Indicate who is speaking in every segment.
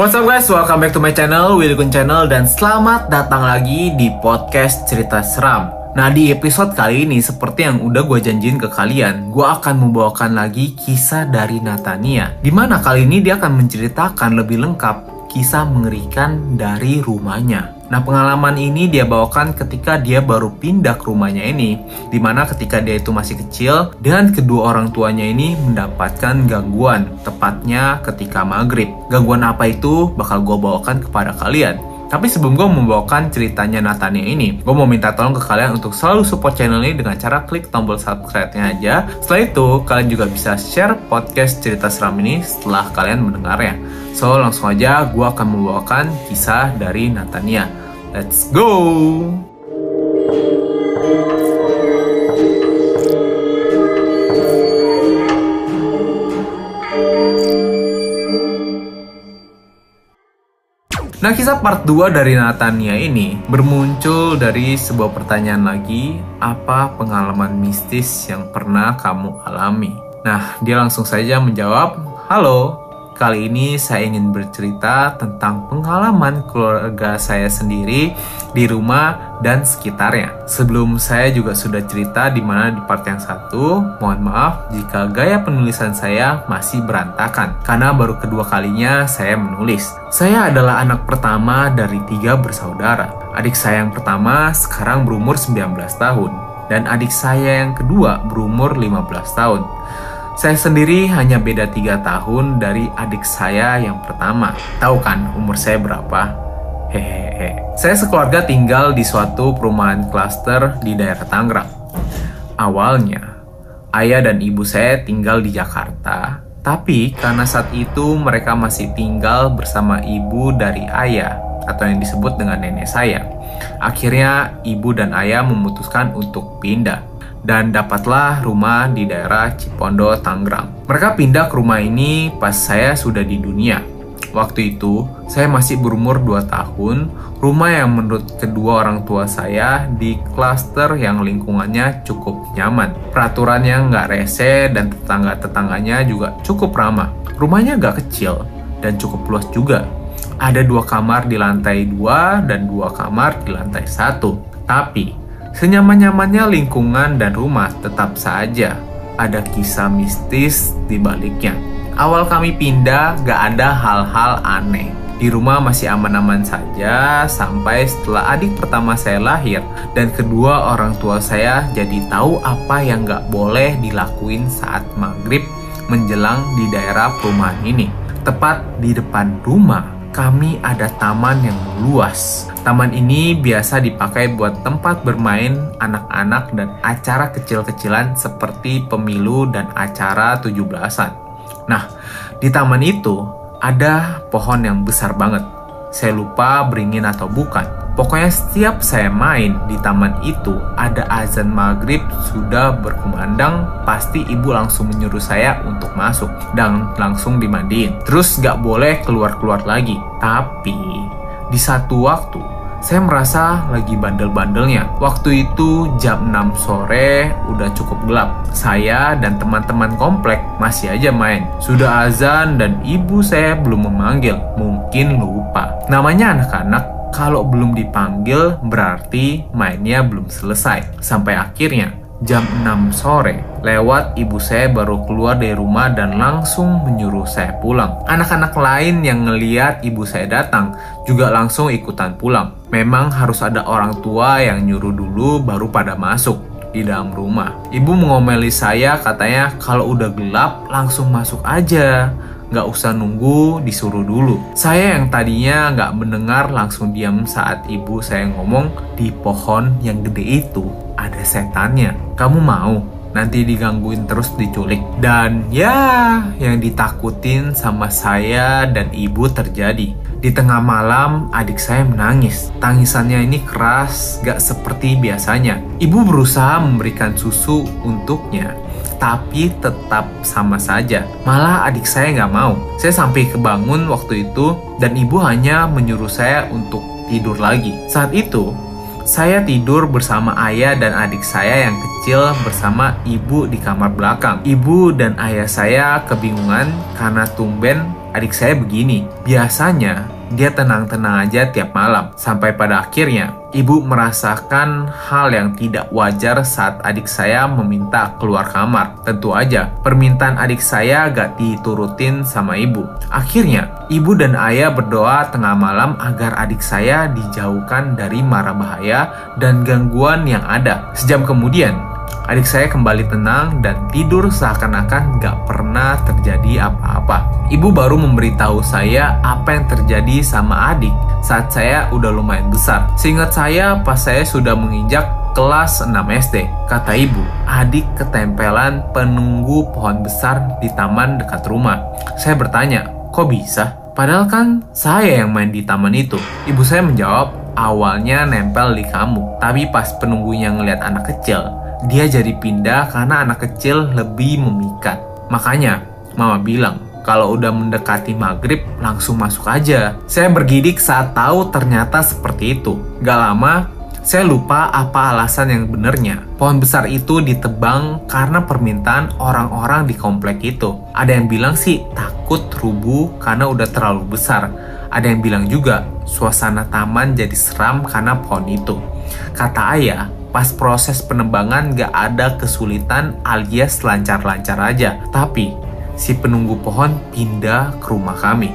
Speaker 1: What's up guys, welcome back to my channel, Willy Kun Channel Dan selamat datang lagi di podcast cerita seram. Nah di episode kali ini seperti yang udah gue janjiin ke kalian Gue akan membawakan lagi kisah dari Natania Di mana kali ini dia akan menceritakan lebih lengkap kisah mengerikan dari rumahnya Nah pengalaman ini dia bawakan ketika dia baru pindah ke rumahnya ini Di mana ketika dia itu masih kecil Dan kedua orang tuanya ini mendapatkan gangguan Tepatnya ketika maghrib. Gangguan apa itu? Bakal gue bawakan kepada kalian tapi sebelum gue membawakan ceritanya Natania ini, gue mau minta tolong ke kalian untuk selalu support channel ini dengan cara klik tombol subscribe-nya aja. Setelah itu, kalian juga bisa share podcast cerita seram ini setelah kalian mendengarnya. So, langsung aja gue akan membawakan kisah dari Natania. Let's go! Nah, kisah part 2 dari Natania ini bermuncul dari sebuah pertanyaan lagi, apa pengalaman mistis yang pernah kamu alami? Nah, dia langsung saja menjawab, Halo, Kali ini saya ingin bercerita tentang pengalaman keluarga saya sendiri di rumah dan sekitarnya. Sebelum saya juga sudah cerita di mana di part yang satu, mohon maaf jika gaya penulisan saya masih berantakan karena baru kedua kalinya saya menulis. Saya adalah anak pertama dari tiga bersaudara. Adik saya yang pertama sekarang berumur 19 tahun dan adik saya yang kedua berumur 15 tahun. Saya sendiri hanya beda tiga tahun dari adik saya yang pertama. Tahu kan umur saya berapa? Hehehe. Saya sekeluarga tinggal di suatu perumahan klaster di daerah Tangerang. Awalnya, ayah dan ibu saya tinggal di Jakarta, tapi karena saat itu mereka masih tinggal bersama ibu dari ayah atau yang disebut dengan nenek saya. Akhirnya ibu dan ayah memutuskan untuk pindah dan dapatlah rumah di daerah Cipondo, Tangerang. Mereka pindah ke rumah ini pas saya sudah di dunia. Waktu itu, saya masih berumur 2 tahun, rumah yang menurut kedua orang tua saya di klaster yang lingkungannya cukup nyaman. Peraturannya nggak rese dan tetangga-tetangganya juga cukup ramah. Rumahnya nggak kecil dan cukup luas juga. Ada dua kamar di lantai dua dan dua kamar di lantai satu. Tapi, Senyaman-nyamannya lingkungan dan rumah tetap saja ada kisah mistis di baliknya. Awal kami pindah gak ada hal-hal aneh. Di rumah masih aman-aman saja sampai setelah adik pertama saya lahir dan kedua orang tua saya jadi tahu apa yang gak boleh dilakuin saat maghrib menjelang di daerah perumahan ini. Tepat di depan rumah kami ada taman yang luas. Taman ini biasa dipakai buat tempat bermain anak-anak dan acara kecil-kecilan seperti pemilu dan acara 17-an. Nah, di taman itu ada pohon yang besar banget. Saya lupa beringin atau bukan. Pokoknya setiap saya main di taman itu ada azan maghrib sudah berkumandang pasti ibu langsung menyuruh saya untuk masuk dan langsung dimandiin. Terus gak boleh keluar-keluar lagi. Tapi di satu waktu saya merasa lagi bandel-bandelnya. Waktu itu jam 6 sore udah cukup gelap. Saya dan teman-teman komplek masih aja main. Sudah azan dan ibu saya belum memanggil. Mungkin lupa. Namanya anak-anak kalau belum dipanggil berarti mainnya belum selesai. Sampai akhirnya jam 6 sore lewat ibu saya baru keluar dari rumah dan langsung menyuruh saya pulang. Anak-anak lain yang ngeliat ibu saya datang juga langsung ikutan pulang. Memang harus ada orang tua yang nyuruh dulu baru pada masuk di dalam rumah. Ibu mengomeli saya katanya kalau udah gelap langsung masuk aja nggak usah nunggu disuruh dulu. Saya yang tadinya nggak mendengar langsung diam saat ibu saya ngomong di pohon yang gede itu ada setannya. Kamu mau? Nanti digangguin terus diculik. Dan ya, yang ditakutin sama saya dan ibu terjadi. Di tengah malam, adik saya menangis. Tangisannya ini keras, gak seperti biasanya. Ibu berusaha memberikan susu untuknya, tapi tetap sama saja. Malah adik saya nggak mau. Saya sampai kebangun waktu itu dan ibu hanya menyuruh saya untuk tidur lagi. Saat itu, saya tidur bersama ayah dan adik saya yang kecil bersama ibu di kamar belakang. Ibu dan ayah saya kebingungan karena tumben adik saya begini. Biasanya dia tenang-tenang aja tiap malam. Sampai pada akhirnya, ibu merasakan hal yang tidak wajar saat adik saya meminta keluar kamar. Tentu aja, permintaan adik saya gak diturutin sama ibu. Akhirnya, ibu dan ayah berdoa tengah malam agar adik saya dijauhkan dari mara bahaya dan gangguan yang ada. Sejam kemudian, Adik saya kembali tenang dan tidur seakan-akan gak pernah terjadi apa-apa. Ibu baru memberitahu saya apa yang terjadi sama adik saat saya udah lumayan besar. Seingat saya pas saya sudah menginjak kelas 6 SD. Kata ibu, adik ketempelan penunggu pohon besar di taman dekat rumah. Saya bertanya, kok bisa? Padahal kan saya yang main di taman itu. Ibu saya menjawab, awalnya nempel di kamu. Tapi pas penunggunya ngeliat anak kecil, dia jadi pindah karena anak kecil lebih memikat. Makanya, mama bilang, kalau udah mendekati maghrib, langsung masuk aja. Saya bergidik saat tahu ternyata seperti itu. Gak lama, saya lupa apa alasan yang benernya. Pohon besar itu ditebang karena permintaan orang-orang di komplek itu. Ada yang bilang sih takut rubuh karena udah terlalu besar. Ada yang bilang juga suasana taman jadi seram karena pohon itu. Kata ayah, pas proses penebangan gak ada kesulitan alias lancar-lancar aja. Tapi, si penunggu pohon pindah ke rumah kami.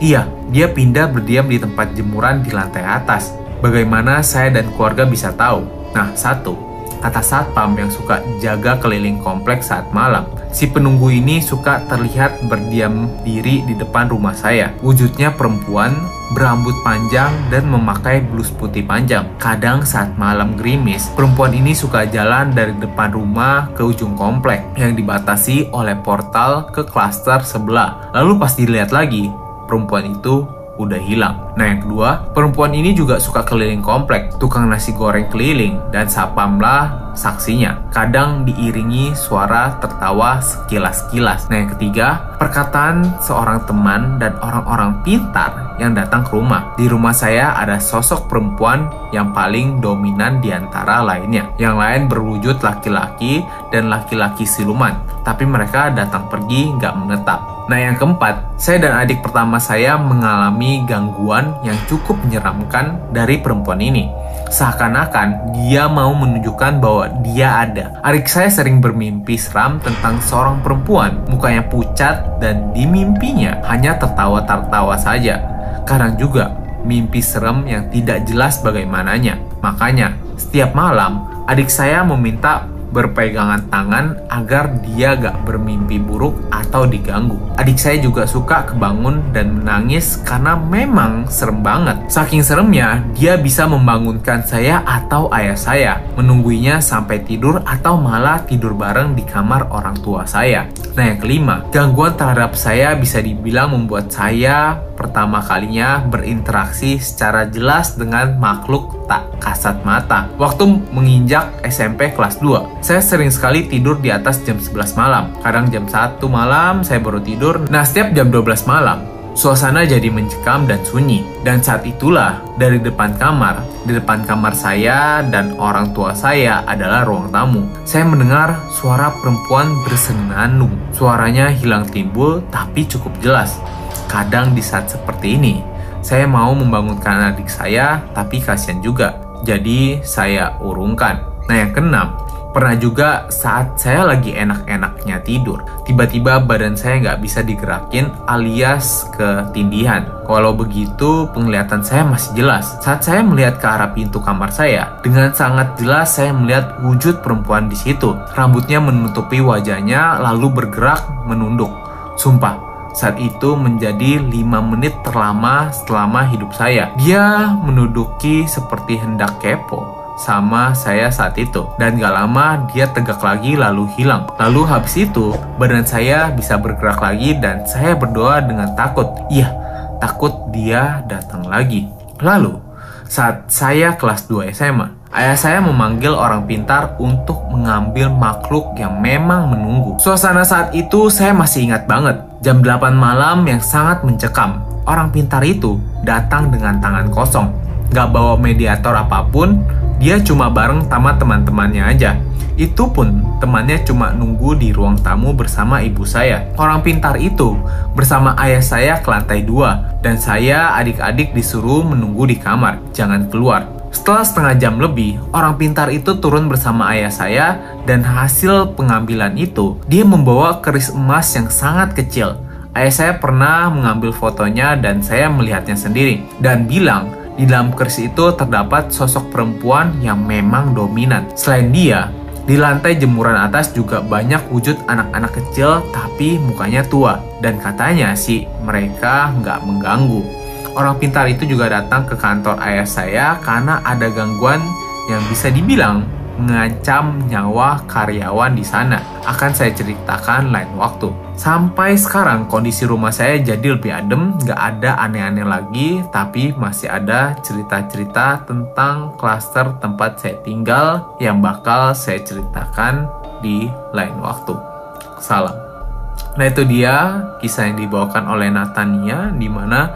Speaker 1: Iya, dia pindah berdiam di tempat jemuran di lantai atas. Bagaimana saya dan keluarga bisa tahu? Nah, satu, kata satpam yang suka jaga keliling kompleks saat malam. Si penunggu ini suka terlihat berdiam diri di depan rumah saya. Wujudnya perempuan, berambut panjang, dan memakai blus putih panjang. Kadang saat malam gerimis, perempuan ini suka jalan dari depan rumah ke ujung komplek yang dibatasi oleh portal ke klaster sebelah. Lalu pas dilihat lagi, perempuan itu udah hilang. Nah yang kedua, perempuan ini juga suka keliling komplek, tukang nasi goreng keliling, dan sapamlah saksinya. Kadang diiringi suara tertawa sekilas-kilas. Nah yang ketiga, perkataan seorang teman dan orang-orang pintar yang datang ke rumah. Di rumah saya ada sosok perempuan yang paling dominan di antara lainnya. Yang lain berwujud laki-laki dan laki-laki siluman. Tapi mereka datang pergi nggak menetap. Nah yang keempat, saya dan adik pertama saya mengalami gangguan yang cukup menyeramkan dari perempuan ini. Seakan-akan dia mau menunjukkan bahwa dia ada. Adik saya sering bermimpi seram tentang seorang perempuan, mukanya pucat dan di mimpinya hanya tertawa-tertawa saja. Kadang juga mimpi serem yang tidak jelas bagaimananya. Makanya, setiap malam adik saya meminta berpegangan tangan agar dia gak bermimpi buruk atau diganggu. Adik saya juga suka kebangun dan menangis karena memang serem banget. Saking seremnya, dia bisa membangunkan saya atau ayah saya, menungguinya sampai tidur atau malah tidur bareng di kamar orang tua saya. Nah yang kelima, gangguan terhadap saya bisa dibilang membuat saya pertama kalinya berinteraksi secara jelas dengan makhluk tak kasat mata. Waktu menginjak SMP kelas 2, saya sering sekali tidur di atas jam 11 malam. Kadang jam 1 malam saya baru tidur. Nah, setiap jam 12 malam, suasana jadi mencekam dan sunyi. Dan saat itulah, dari depan kamar, di depan kamar saya dan orang tua saya adalah ruang tamu. Saya mendengar suara perempuan bersenandung. Suaranya hilang timbul, tapi cukup jelas. Kadang di saat seperti ini, saya mau membangunkan adik saya, tapi kasihan juga. Jadi saya urungkan. Nah yang keenam, pernah juga saat saya lagi enak-enaknya tidur, tiba-tiba badan saya nggak bisa digerakin alias ketindihan. Kalau begitu, penglihatan saya masih jelas. Saat saya melihat ke arah pintu kamar saya, dengan sangat jelas saya melihat wujud perempuan di situ. Rambutnya menutupi wajahnya, lalu bergerak menunduk. Sumpah, saat itu menjadi lima menit terlama selama hidup saya. Dia menuduki seperti hendak kepo sama saya saat itu. Dan gak lama dia tegak lagi lalu hilang. Lalu habis itu badan saya bisa bergerak lagi dan saya berdoa dengan takut. Iya, takut dia datang lagi. Lalu saat saya kelas 2 SMA, Ayah saya memanggil orang pintar untuk mengambil makhluk yang memang menunggu. Suasana saat itu saya masih ingat banget. Jam 8 malam yang sangat mencekam. Orang pintar itu datang dengan tangan kosong. Gak bawa mediator apa pun, dia cuma bareng sama teman-temannya aja. Itu pun temannya cuma nunggu di ruang tamu bersama ibu saya. Orang pintar itu bersama ayah saya ke lantai dua dan saya adik-adik disuruh menunggu di kamar, jangan keluar. Setelah setengah jam lebih, orang pintar itu turun bersama ayah saya dan hasil pengambilan itu, dia membawa keris emas yang sangat kecil. Ayah saya pernah mengambil fotonya dan saya melihatnya sendiri dan bilang di dalam keris itu terdapat sosok perempuan yang memang dominan. Selain dia, di lantai jemuran atas juga banyak wujud anak-anak kecil tapi mukanya tua. Dan katanya sih mereka nggak mengganggu. Orang pintar itu juga datang ke kantor ayah saya karena ada gangguan yang bisa dibilang mengancam nyawa karyawan di sana. Akan saya ceritakan lain waktu. Sampai sekarang kondisi rumah saya jadi lebih adem, nggak ada aneh-aneh lagi, tapi masih ada cerita-cerita tentang klaster tempat saya tinggal yang bakal saya ceritakan di lain waktu. Salam. Nah itu dia kisah yang dibawakan oleh Natania di mana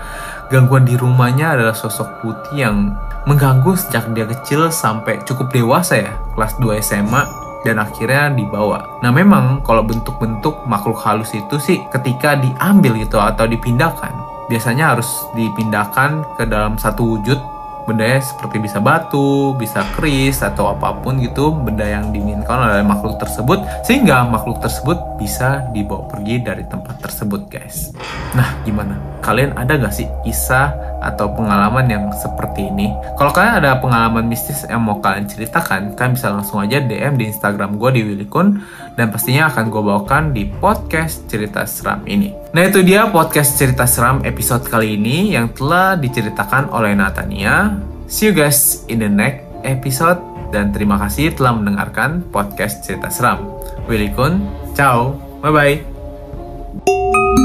Speaker 1: gangguan di rumahnya adalah sosok putih yang mengganggu sejak dia kecil sampai cukup dewasa ya, kelas 2 SMA dan akhirnya dibawa. Nah memang kalau bentuk-bentuk makhluk halus itu sih ketika diambil gitu atau dipindahkan, biasanya harus dipindahkan ke dalam satu wujud bendanya seperti bisa batu, bisa keris atau apa pun gitu benda yang diinginkan oleh makhluk tersebut sehingga makhluk tersebut bisa dibawa pergi dari tempat tersebut guys. Nah gimana? Kalian ada gak sih kisah atau pengalaman yang seperti ini. Kalau kalian ada pengalaman mistis yang mau kalian ceritakan, kalian bisa langsung aja DM di Instagram gue di Willikun dan pastinya akan gue bawakan di podcast cerita seram ini. Nah itu dia podcast cerita seram episode kali ini yang telah diceritakan oleh Natania. See you guys in the next episode dan terima kasih telah mendengarkan podcast cerita seram. Willikun, ciao, bye bye.